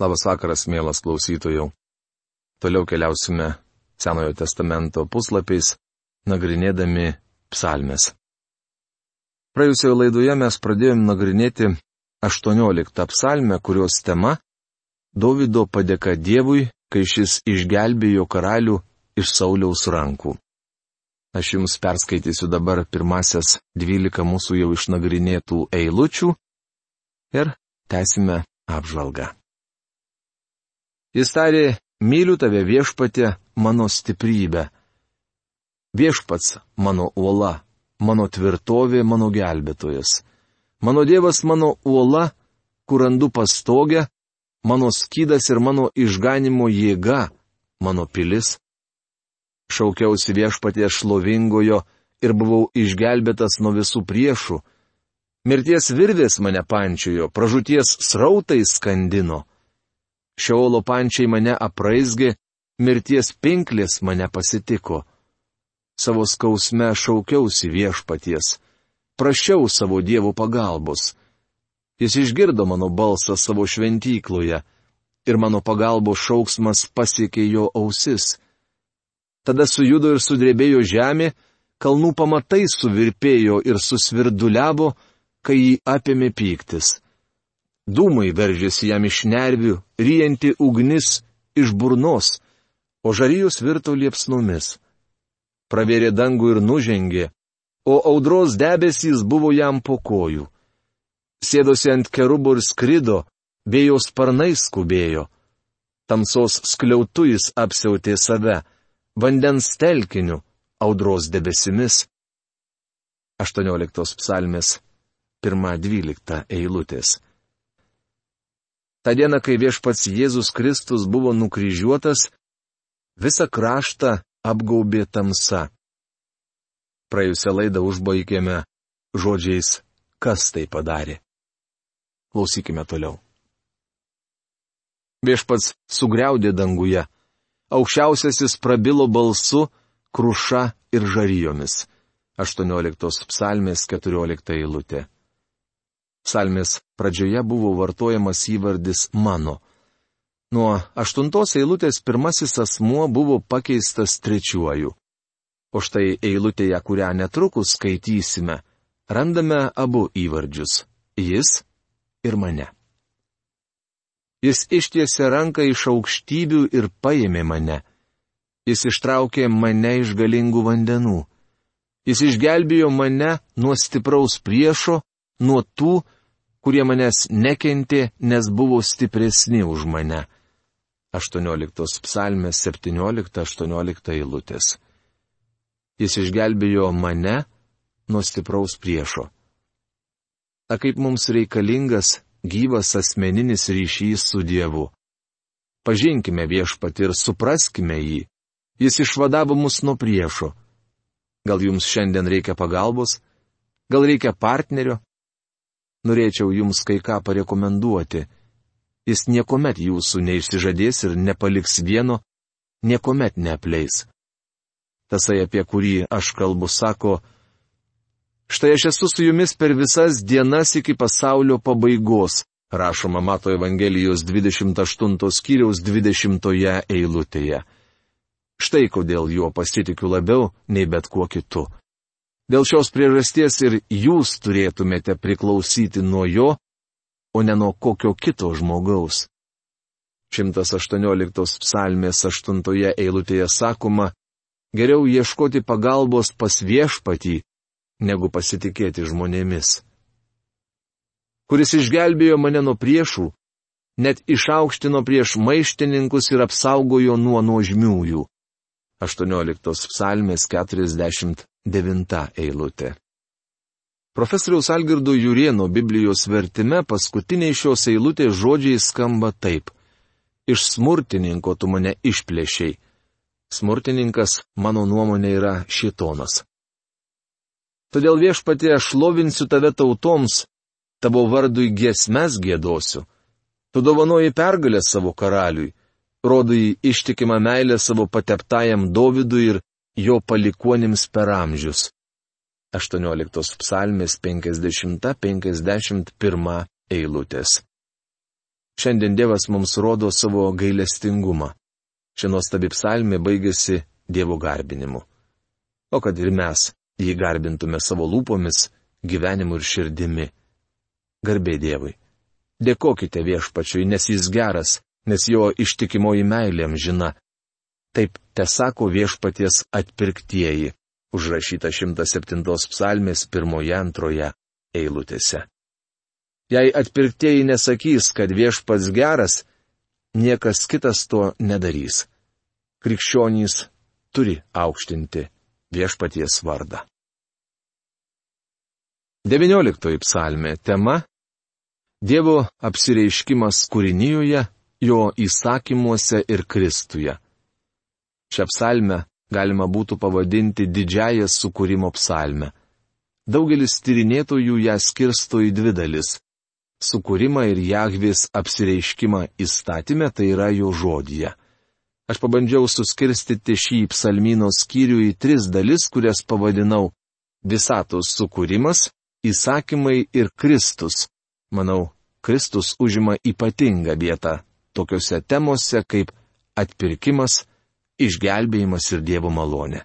Labas vakaras, mielas klausytojų. Toliau keliausime Senojo testamento puslapiais, nagrinėdami psalmes. Praėjusioje laidoje mes pradėjome nagrinėti 18 psalmę, kurios tema - Davido padėka Dievui, kai šis išgelbėjo karalių iš Sauliaus rankų. Aš jums perskaitysiu dabar pirmasias 12 mūsų jau išnagrinėtų eilučių ir tęsime apžvalgą. Jis tarė, myliu tave viešpatė, mano stiprybė. Viešpats mano uola, mano tvirtovė, mano gelbėtojas. Mano Dievas mano uola, kur randu pastogę, mano skydas ir mano išganimo jėga, mano pilis. Šaukiausi viešpatie šlovingojo ir buvau išgelbėtas nuo visų priešų. Mirties virvės mane pančiojo, pražūties srautai skandino. Šiaulo pančiai mane apraizgė, mirties pinklės mane pasitiko. Savo skausme šaukiausi viešpaties, prašiau savo dievų pagalbos. Jis išgirdo mano balsą savo šventykloje ir mano pagalbos šauksmas pasiekė jo ausis. Tada sujudo ir sudrebėjo žemė, kalnų pamatai suvirpėjo ir susvirduliavo, kai jį apėmė pyktis. Dūmai veržėsi jam iš nervių, ryjanti ugnis iš burnos, o žarijus virto liepsnomis. Pravėrė dangų ir nužengė, o audros debesys buvo jam po kojų. Sėdosi ant kerubų ir skrido, vėjo sparnai skubėjo. Tamsos skliautu jis apsiautė save, vandens telkiniu, audros debesimis. 18 psalmės 1-12 eilutės. Ta diena, kai viešpats Jėzus Kristus buvo nukryžiuotas, visą kraštą apgaubė tamsa. Praėjusią laidą užbaigėme žodžiais, kas tai padarė. Klausykime toliau. Viešpats sugriaudė danguje, aukščiausiasis prabilo balsu, kruša ir žarijomis. 18 psalmės 14 eilutė. Psalmės pradžioje buvo vartojamas įvardis mano. Nuo aštuntos eilutės pirmasis asmuo buvo pakeistas trečiuoju. O štai eilutėje, kurią netrukus skaitysime, randame abu įvardžius - jis ir mane. Jis ištiesė ranką iš aukštybių ir paėmė mane. Jis ištraukė mane iš galingų vandenų. Jis išgelbėjo mane nuo stipraus priešo, nuo tų, kurie manęs nekentė, nes buvo stipresni už mane. 18 psalmės 17-18 eilutės. Jis išgelbėjo mane nuo stipraus priešo. A kaip mums reikalingas gyvas asmeninis ryšys su Dievu. Pažinkime viešpatį ir supraskime jį. Jis išvadavo mus nuo priešo. Gal jums šiandien reikia pagalbos? Gal reikia partnerio? Norėčiau jums kai ką parekomenduoti. Jis niekuomet jūsų neišsižadės ir nepaliks vieno, niekuomet neapleis. Tasai, apie kurį aš kalbu, sako, štai aš esu su jumis per visas dienas iki pasaulio pabaigos, rašoma Mato Evangelijos 28 skyriaus 20 eilutėje. Štai kodėl juo pasitikiu labiau nei bet kuo kitu. Dėl šios priežasties ir jūs turėtumėte priklausyti nuo jo, o ne nuo kokio kito žmogaus. 118 psalmės 8 eilutėje sakoma, geriau ieškoti pagalbos pas viešpatį, negu pasitikėti žmonėmis. Kuris išgelbėjo mane nuo priešų, net išaukštino prieš maištininkus ir apsaugojo nuo nuožmiųjų. 18 psalmės 49 eilutė. Profesoriaus Algirdo Jurieno Biblijos vertime paskutiniai šios eilutės žodžiai skamba taip. Iš smurtininko tu mane išplėšiai. Smurtininkas, mano nuomonė, yra šitonas. Todėl viešpatie aš lovinsiu tave tautoms, tavo vardui giesmes gėdosiu. Tu dovanoji pergalę savo karaliui rodai ištikimą meilę savo pateptajam Dovydui ir jo palikuonims per amžius. 18 psalmės 50-51 eilutės. Šiandien Dievas mums rodo savo gailestingumą. Ši nuostabi psalmė baigėsi Dievo garbinimu. O kad ir mes jį garbintume savo lūpomis, gyvenimu ir širdimi. Garbė Dievui. Dėkokite viešpačiui, nes jis geras, nes jo ištikimoji meilė amžina. Taip te sako viešpaties atpirktieji, užrašyta 107 psalmės pirmoje antroje eilutėse. Jei atpirktieji nesakys, kad viešpats geras, niekas kitas to nedarys. Krikščionys turi aukštinti viešpaties vardą. 19 psalmė tema - Dievo apsireiškimas kūrinijoje, jo įsakymuose ir Kristuje. Šią psalmę galima būtų pavadinti didžiąją sukūrimo psalmę. Daugelis tyrinėtojų ją skirsto į dvi dalis - sukūrimą ir Jahvis apsireiškimą įstatymę, tai yra jo žodyje. Aš pabandžiau suskirstyti šį psalmino skyrių į tris dalis, kurias pavadinau - visatos sukūrimas, įsakymai ir Kristus. Manau, Kristus užima ypatingą vietą tokiuose temose kaip atpirkimas, išgelbėjimas ir Dievo malonė.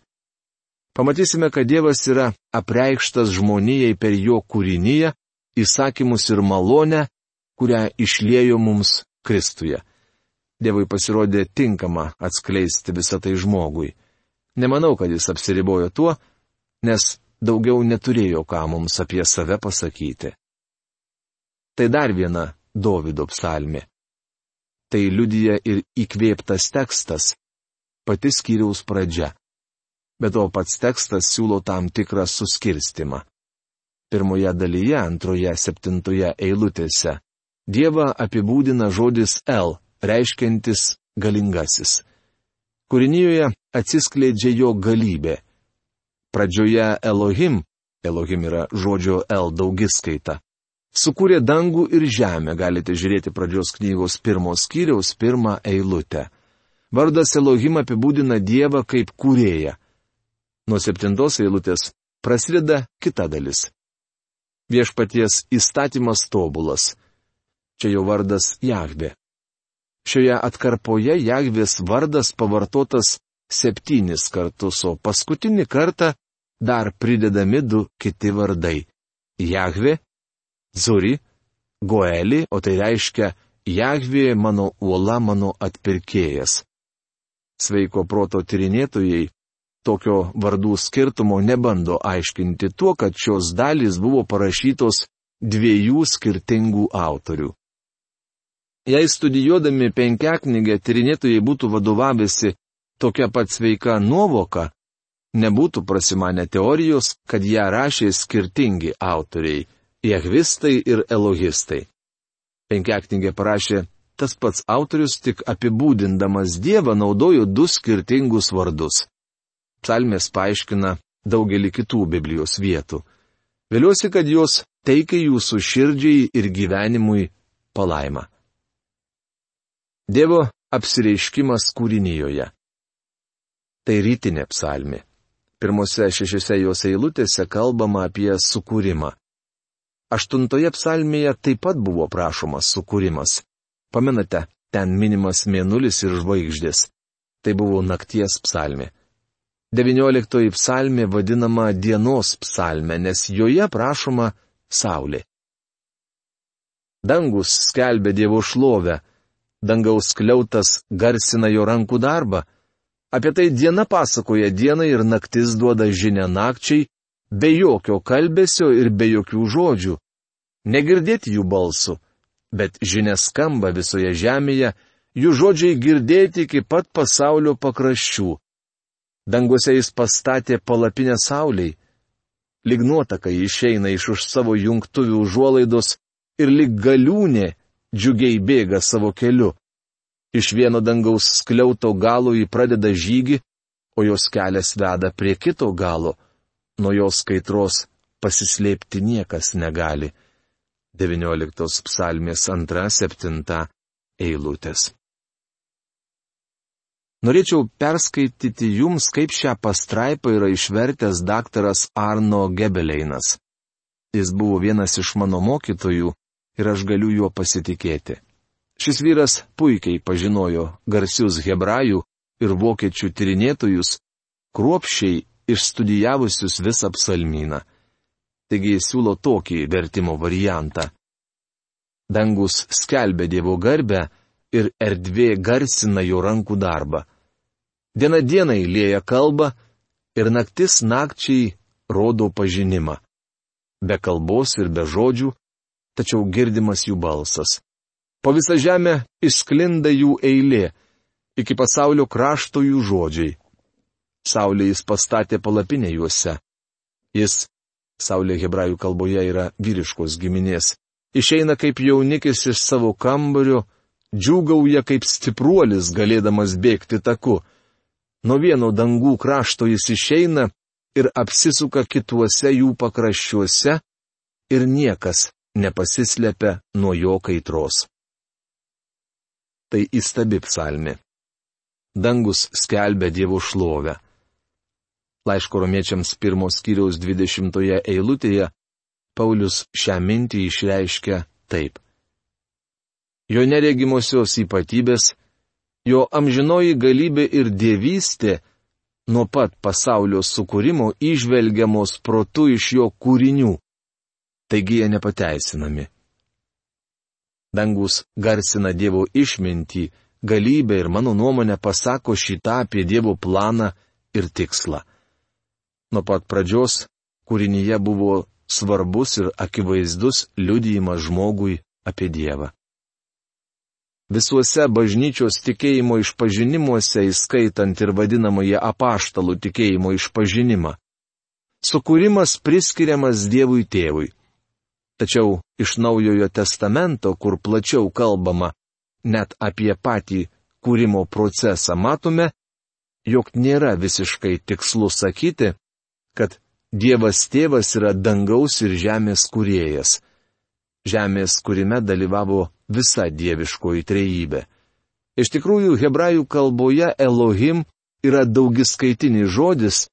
Pamatysime, kad Dievas yra apreikštas žmonijai per jo kūrinyje, įsakymus ir malonę, kurią išlėjo mums Kristuje. Dievui pasirodė tinkama atskleisti visą tai žmogui. Nemanau, kad jis apsiribojo tuo, nes daugiau neturėjo ką mums apie save pasakyti. Tai dar viena Dovido psalmė. Tai liudija ir įkvėptas tekstas, pati skyriaus pradžia. Bet to pats tekstas siūlo tam tikrą suskirstimą. Pirmoje dalyje, antroje, septintoje eilutėse Dievą apibūdina žodis El, reiškiantis galingasis. Kūrinyje atsiskleidžia jo galybė. Pradžioje Elohim, Elohim yra žodžio El daugiskaita, sukūrė dangų ir žemę, galite žiūrėti pradžios knygos pirmos skyriaus pirmą eilutę. Vardas Elohim apibūdina Dievą kaip kūrėją. Nuo septintos eilutės prasideda kita dalis. Viešpaties įstatymas tobulas. Čia jau vardas Jahve. Šioje atkarpoje Jahvės vardas pavartotas septynis kartus, o paskutinį kartą dar pridedami du kiti vardai - Jahve, Zuri, Goeli, o tai reiškia Jahvė mano uola mano atpirkėjas. Sveiko proto tyrinėtojai tokio vardų skirtumo nebando aiškinti tuo, kad šios dalys buvo parašytos dviejų skirtingų autorių. Jei studijuodami penkiaknygę tyrinėtojai būtų vadovavęsi tokia pat sveika nuovoka, nebūtų prasimanę teorijos, kad ją rašė skirtingi autoriai - jehvistai ir elohistai. Penkiaknygė parašė tas pats autorius tik apibūdindamas Dievą naudojo du skirtingus vardus. Psalmės paaiškina daugelį kitų Biblijos vietų. Vėliuosi, kad jos teikia jūsų širdžiai ir gyvenimui palaimą. Dievo apsireiškimas kūrinyjoje. Tai rytinė psalmi. Pirmose šešiose jos eilutėse kalbama apie sukūrimą. Aštuntoje psalmėje taip pat buvo prašomas sukūrimas. Pamenate, ten minimas mėnulis ir žvaigždės. Tai buvo nakties psalmė. Devynioliktoji psalmė vadinama dienos psalmė, nes joje prašoma saulė. Dangus skelbia Dievo šlovę, dangaus kliautas garsina jo rankų darbą. Apie tai diena pasakoja dienai ir naktis duoda žinę nakčiai, be jokio kalbesio ir be jokių žodžių. Negirdėti jų balsų, bet žinia skamba visoje žemėje, jų žodžiai girdėti iki pat pasaulio pakraščių. Danguose jis pastatė palapinę sauliai. Lignuotaka išeina iš už savo jungtuvių užuolaidos ir lig galiūnė džiugiai bėga savo keliu. Iš vieno dangaus skliauto galo jį pradeda žygį, o jos kelias veda prie kito galo. Nuo jos kaitros pasislėpti niekas negali. 19 psalmės 2-7 eilutės. Norėčiau perskaityti jums, kaip šią pastraipą yra išvertęs daktaras Arno Gebeleinas. Jis buvo vienas iš mano mokytojų ir aš galiu juo pasitikėti. Šis vyras puikiai pažinojo garsius hebrajų ir vokiečių tyrinėtojus, kruopščiai išstudijavusius visą psalmyną. Taigi siūlo tokį vertimo variantą. Dangus skelbia Dievo garbę ir erdvė garsina jo rankų darbą. Diena dienai lėja kalba ir naktis nakčiai rodo pažinimą. Be kalbos ir be žodžių, tačiau girdimas jų balsas. Po visą žemę išsklinda jų eilė, iki pasaulio krašto jų žodžiai. Saulė jis pastatė palapinę juose. Jis, Saulė hebrajų kalboje yra vyriškos giminės, išeina kaip jaunikis iš savo kambario, džiūgauja kaip stipruolis galėdamas bėgti taku. Nuo vieno dangų krašto jis išeina ir apsisuka kituose jų pakraščiuose ir niekas nepasislepia nuo jo kaitros. Tai įstabi psalmi. Dangus skelbia Dievo šlovę. Laiško romiečiams pirmos kiriaus dvidešimtoje eilutėje Paulius šią mintį išreiškia taip. Jo neregimosios ypatybės, jo amžinoji galybė ir dievystė nuo pat pasaulio sukūrimo išvelgiamos protu iš jo kūrinių. Taigi jie nepateisinami. Dangus garsina Dievo išmintį, galybę ir mano nuomonę pasako šitą apie Dievo planą ir tikslą. Nuo pat pradžios kūrinyje buvo svarbus ir akivaizdus liudijimas žmogui apie Dievą. Visuose bažnyčios tikėjimo išpažinimuose, įskaitant ir vadinamąjį apaštalų tikėjimo išpažinimą, sukūrimas priskiriamas Dievui tėvui. Tačiau iš naujojo testamento, kur plačiau kalbama net apie patį kūrimo procesą, matome, jog nėra visiškai tikslu sakyti, kad Dievas tėvas yra dangaus ir žemės kuriejas. Žemės kūrime dalyvavo visa dieviškoji trejybė. Iš tikrųjų, hebrajų kalboje Elohim yra daugiskaitinis žodis,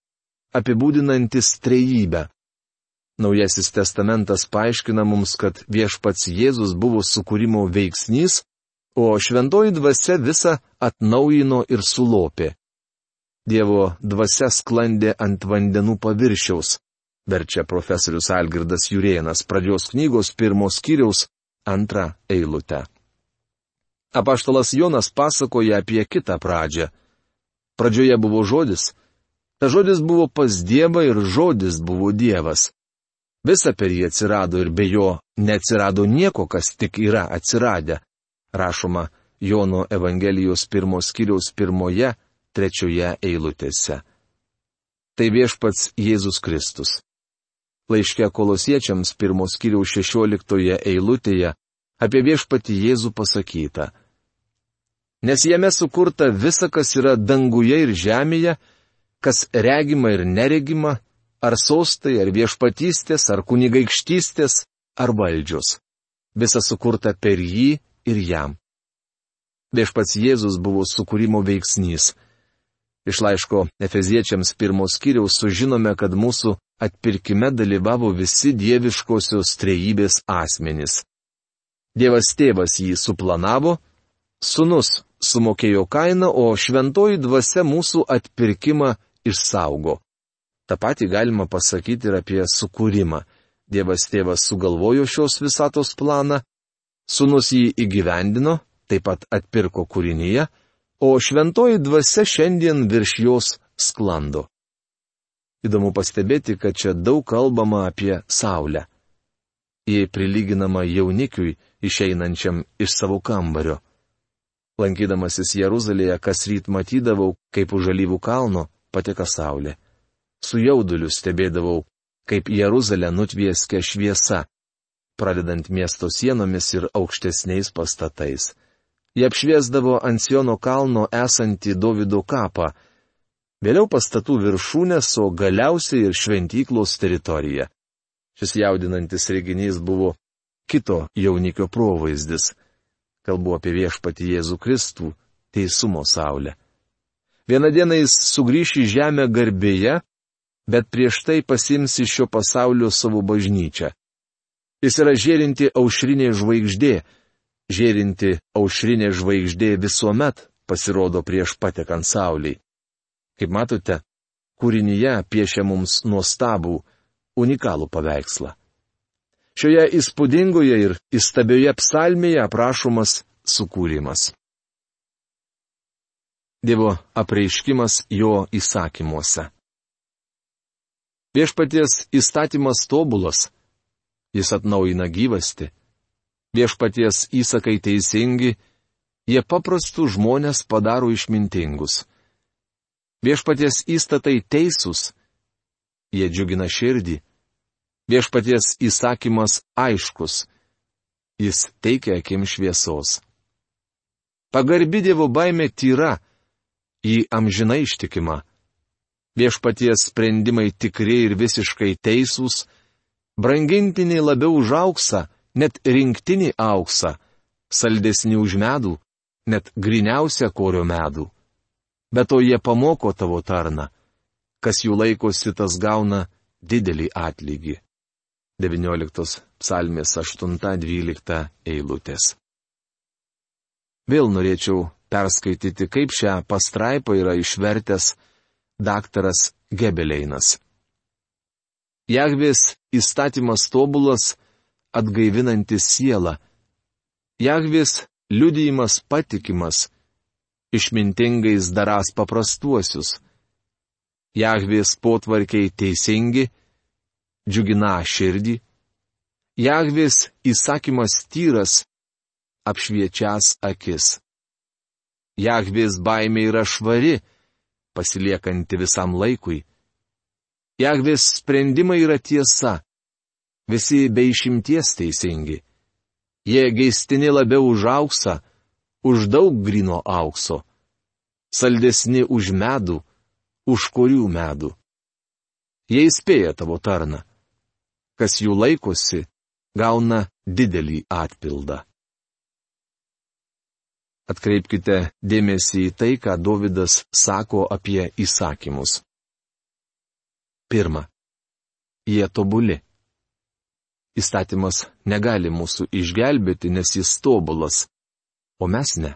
apibūdinantis trejybę. Naujasis testamentas paaiškina mums, kad viešpats Jėzus buvo sukūrimo veiksnys, o šventoji dvasia visą atnaujino ir sulopė. Dievo dvasia sklandė ant vandenų paviršiaus, verčia profesorius Algirdas Jurienas pradžios knygos pirmos kiriaus antrą eilutę. Apaštalas Jonas pasakoja apie kitą pradžią. Pradžioje buvo žodis, ta žodis buvo pas Dievą ir žodis buvo Dievas. Visa per jį atsirado ir be jo neatsirado nieko, kas tik yra atsiradę. Rašoma Jono Evangelijos pirmos kiriaus pirmoje trečioje eilutėse. Tai viešpats Jėzus Kristus. Laiške kolosiečiams pirmos kiriaus šešioliktoje eilutėje apie viešpatį Jėzų pasakyta. Nes jame sukurta visa, kas yra danguje ir žemėje, kas regima ir neregima, ar sostai, ar viešpatystės, ar kunigaikštystės, ar valdžios. Visa sukurta per jį ir jam. Viešpats Jėzus buvo sukūrimo veiksnys. Iš laiško Efeziečiams pirmos kiriaus sužinome, kad mūsų atpirkime dalyvavo visi dieviškosios trejybės asmenys. Dievas tėvas jį suplanavo, sunus sumokėjo kainą, o šventoji dvasia mūsų atpirkimą išsaugo. Ta pati galima pasakyti ir apie sukūrimą. Dievas tėvas sugalvojo šios visatos planą, sunus jį įgyvendino, taip pat atpirko kūrinyje, o šventoji dvasia šiandien virš jos sklando. Įdomu pastebėti, kad čia daug kalbama apie Saulę. Jie prilyginama jaunikiui išeinančiam iš savo kambario. Lankydamasis Jeruzalėje kas ryt matydavau, kaip už alyvų kalno pateka Saulė. Su jauduliu stebėdavau, kaip Jeruzalę nutvieskia šviesa, pradedant miesto sienomis ir aukštesniais pastatais. Jie apšviesdavo ant Siono kalno esantį Davido kapą, vėliau pastatų viršūnės, o galiausiai ir šventyklos teritorija. Šis jaudinantis reginys buvo kito jaunikio provaizdis. Kalbu apie viešpatį Jėzų Kristų, teisumo saulę. Vieną dieną jis sugrįš į žemę garbėje, bet prieš tai pasims iš šio pasaulio savo bažnyčią. Jis yra žėrinti aušrinė žvaigždė, žėrinti aušrinė žvaigždė visuomet pasirodo prieš patekant Sauliai. Kaip matote, kūrinyje piešia mums nuostabų, unikalų paveikslą. Šioje įspūdingoje ir įstabioje psalmėje aprašomas sukūrimas. Dievo apreiškimas jo įsakymuose. Viešpaties įstatymas tobulas, jis atnaujina gyvasti. Viešpaties įsakai teisingi, jie paprastų žmonės padaro išmintingus. Viešpaties įstatai teisūs, jie džiugina širdį. Viešpaties įsakymas aiškus, jis teikia akim šviesos. Pagarbi Dievo baimė tyra, jį amžinai ištikima. Viešpaties sprendimai tikri ir visiškai teisūs, brangintiniai labiau už auksą, net rinktinį auksą, saldesni už medų, net griniausią korio medų. Bet to jie pamoko tavo tarną. Kas jų laikosi, tas gauna didelį atlygį. 19 psalmės 8-12 eilutės. Vėl norėčiau perskaityti, kaip šią pastraipą yra išvertęs daktaras Gebeleinas. Jahvės įstatymas tobulas, atgaivinantis sielą. Jahvės liudijimas patikimas, išmintingais daras paprastuosius. Jahvės potvarkiai teisingi, džiugina širdį. Jahvės įsakymas tyras, apšviečias akis. Jahvės baimė yra švari, pasiliekanti visam laikui. Jahvės sprendimai yra tiesa, visi be išimties teisingi. Jie geistini labiau už auksą, už daug grino aukso. Saldesni už medų, už kurių medų. Jie įspėja tavo tarną. Kas jų laikosi, gauna didelį atpildą. Atkreipkite dėmesį į tai, ką Davidas sako apie įsakymus. Pirma. Jie tobuli. Įstatymas negali mūsų išgelbėti, nes jis tobulas, o mes ne.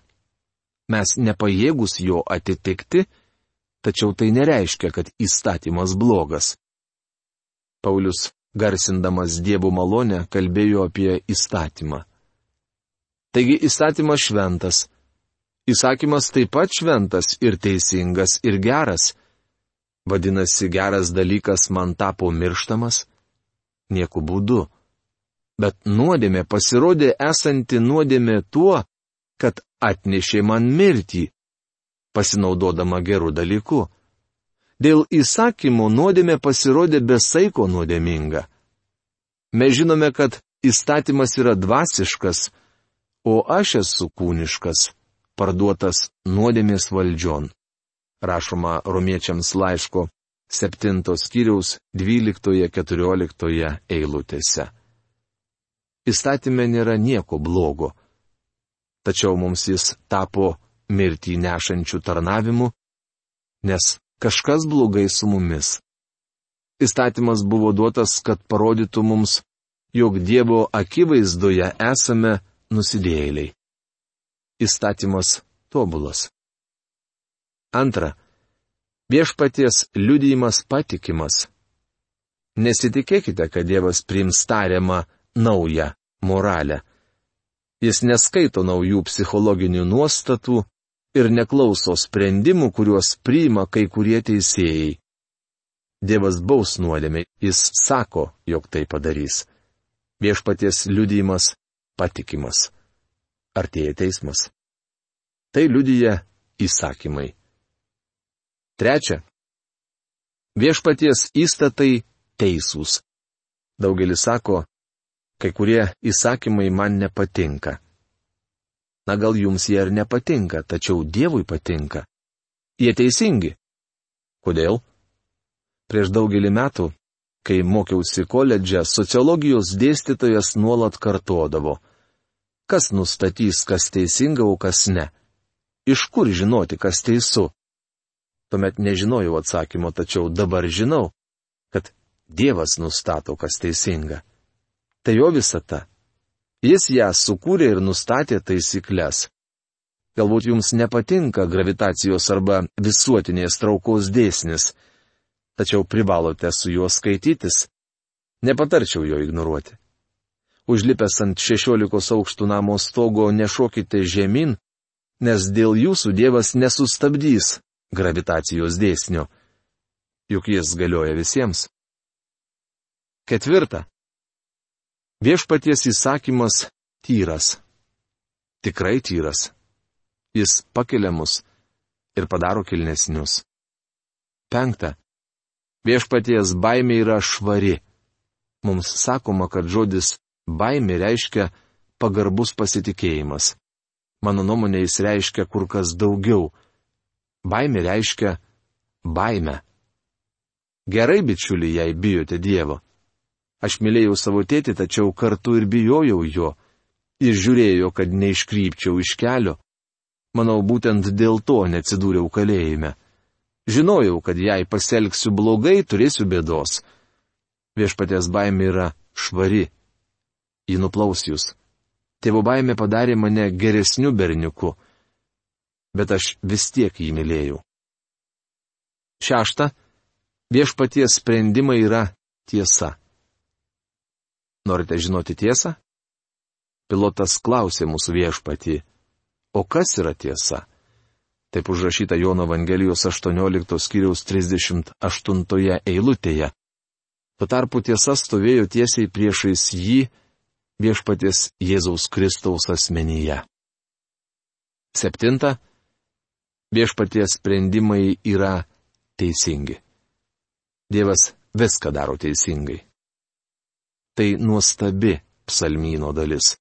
Mes nepajėgus jo atitikti, tačiau tai nereiškia, kad įstatymas blogas. Paulius, garsindamas dievų malonę, kalbėjo apie įstatymą. Taigi įstatymas šventas. Įsakymas taip pat šventas ir teisingas ir geras. Vadinasi, geras dalykas man tapo mirštamas? Nieku būdu. Bet nuodėmė pasirodė esanti nuodėmė tuo, kad atnešė man mirtį, pasinaudodama gerų dalykų. Dėl įsakymų nuodėmė pasirodė besaiko nuodėminga. Mes žinome, kad įstatymas yra dvasiškas, o aš esu kūniškas, parduotas nuodėmės valdžion. Rašoma romiečiams laiško 7 skyriaus 12-14 eilutėse įstatymė nėra nieko blogo. Tačiau mums jis tapo mirtį nešančių tarnavimu, nes kažkas blogai su mumis. Įstatymas buvo duotas, kad parodytų mums, jog Dievo akivaizdoje esame nusidėjėliai. Įstatymas tobulas. Antra. Viešpaties liudijimas patikimas. Nesitikėkite, kad Dievas priims tariamą naują moralę. Jis neskaito naujų psichologinių nuostatų ir neklauso sprendimų, kuriuos priima kai kurie teisėjai. Dievas baus nuodėmė, jis sako, jog tai padarys. Viešpaties liudijimas patikimas. Artėja teismas. Tai liudyja įsakymai. Trečia. Viešpaties įstatai teisūs. Daugelis sako, kai kurie įsakymai man nepatinka. Na gal jums jie ir nepatinka, tačiau Dievui patinka. Jie teisingi. Kodėl? Prieš daugelį metų, kai mokiausi koledže, sociologijos dėstytojas nuolat kartodavo. Kas nustatys, kas teisinga, o kas ne? Iš kur žinoti, kas teisu? Tuomet nežinojau atsakymo, tačiau dabar žinau, kad Dievas nustato, kas teisinga tai jo visata. Jis ją sukūrė ir nustatė taisyklės. Galbūt jums nepatinka gravitacijos arba visuotinės traukos dėsnis, tačiau privalote su juo skaitytis. Nepatarčiau jo ignoruoti. Užlipęs ant šešiolikos aukštų namo stogo nešokite žemyn, nes dėl jūsų Dievas nesustabdys gravitacijos dėsnio. Juk jis galioja visiems. Ketvirta. Viešpaties įsakymas tyras. Tikrai tyras. Jis pakelia mus ir padaro kilnesnius. Penkta. Viešpaties baimė yra švari. Mums sakoma, kad žodis baimė reiškia pagarbus pasitikėjimas. Mano nuomonė jis reiškia kur kas daugiau. Baimė reiškia baimę. Gerai, bičiuliai, jei bijote Dievo. Aš mylėjau savo tėtį, tačiau kartu ir bijojau jo. Jis žiūrėjo, kad neiškrypčiau iš kelio. Manau, būtent dėl to neatsidūriau kalėjime. Žinojau, kad jei pasielgsiu blogai, turėsiu bėdos. Viešpatės baimė yra švari. Ji nuplaus jūs. Tėvo baimė padarė mane geresniu berniuku. Bet aš vis tiek jį mylėjau. Šešta. Viešpaties sprendimai yra tiesa. Norite žinoti tiesą? Pilotas klausė mūsų viešpatį. O kas yra tiesa? Taip užrašyta Jono Evangelijos 18 skyriaus 38 eilutėje. Tuo tarpu tiesa stovėjo tiesiai priešais jį viešpaties Jėzaus Kristaus asmenyje. Septinta. Viešpaties sprendimai yra teisingi. Dievas viską daro teisingai. Tai nuostabi psalmyno dalis.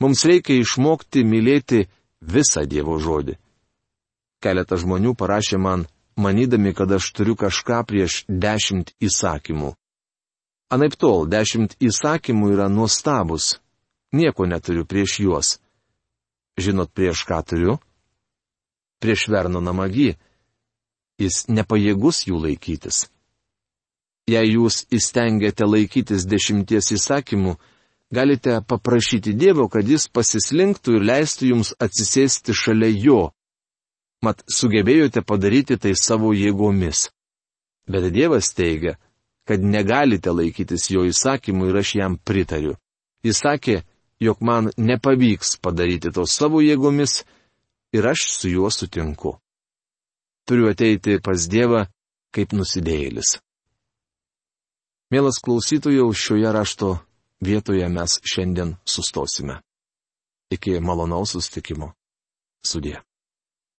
Mums reikia išmokti mylėti visą Dievo žodį. Keletą žmonių parašė man, manydami, kad aš turiu kažką prieš dešimt įsakymų. Anaip tol, dešimt įsakymų yra nuostabus. Nieko neturiu prieš juos. Žinot, prieš ką turiu? Prieš Verno namagį. Jis nepajėgus jų laikytis. Jei jūs įstengiate laikytis dešimties įsakymų, galite paprašyti Dievo, kad jis pasislinktų ir leistų jums atsisėsti šalia jo. Mat sugebėjote padaryti tai savo jėgomis. Bet Dievas teigia, kad negalite laikytis jo įsakymų ir aš jam pritariu. Jis sakė, jog man nepavyks padaryti to savo jėgomis ir aš su juo sutinku. Turiu ateiti pas Dievą kaip nusidėjėlis. Mielas klausytojau, šioje rašto vietoje mes šiandien sustosime. Iki malonaus sustikimo. Sudė.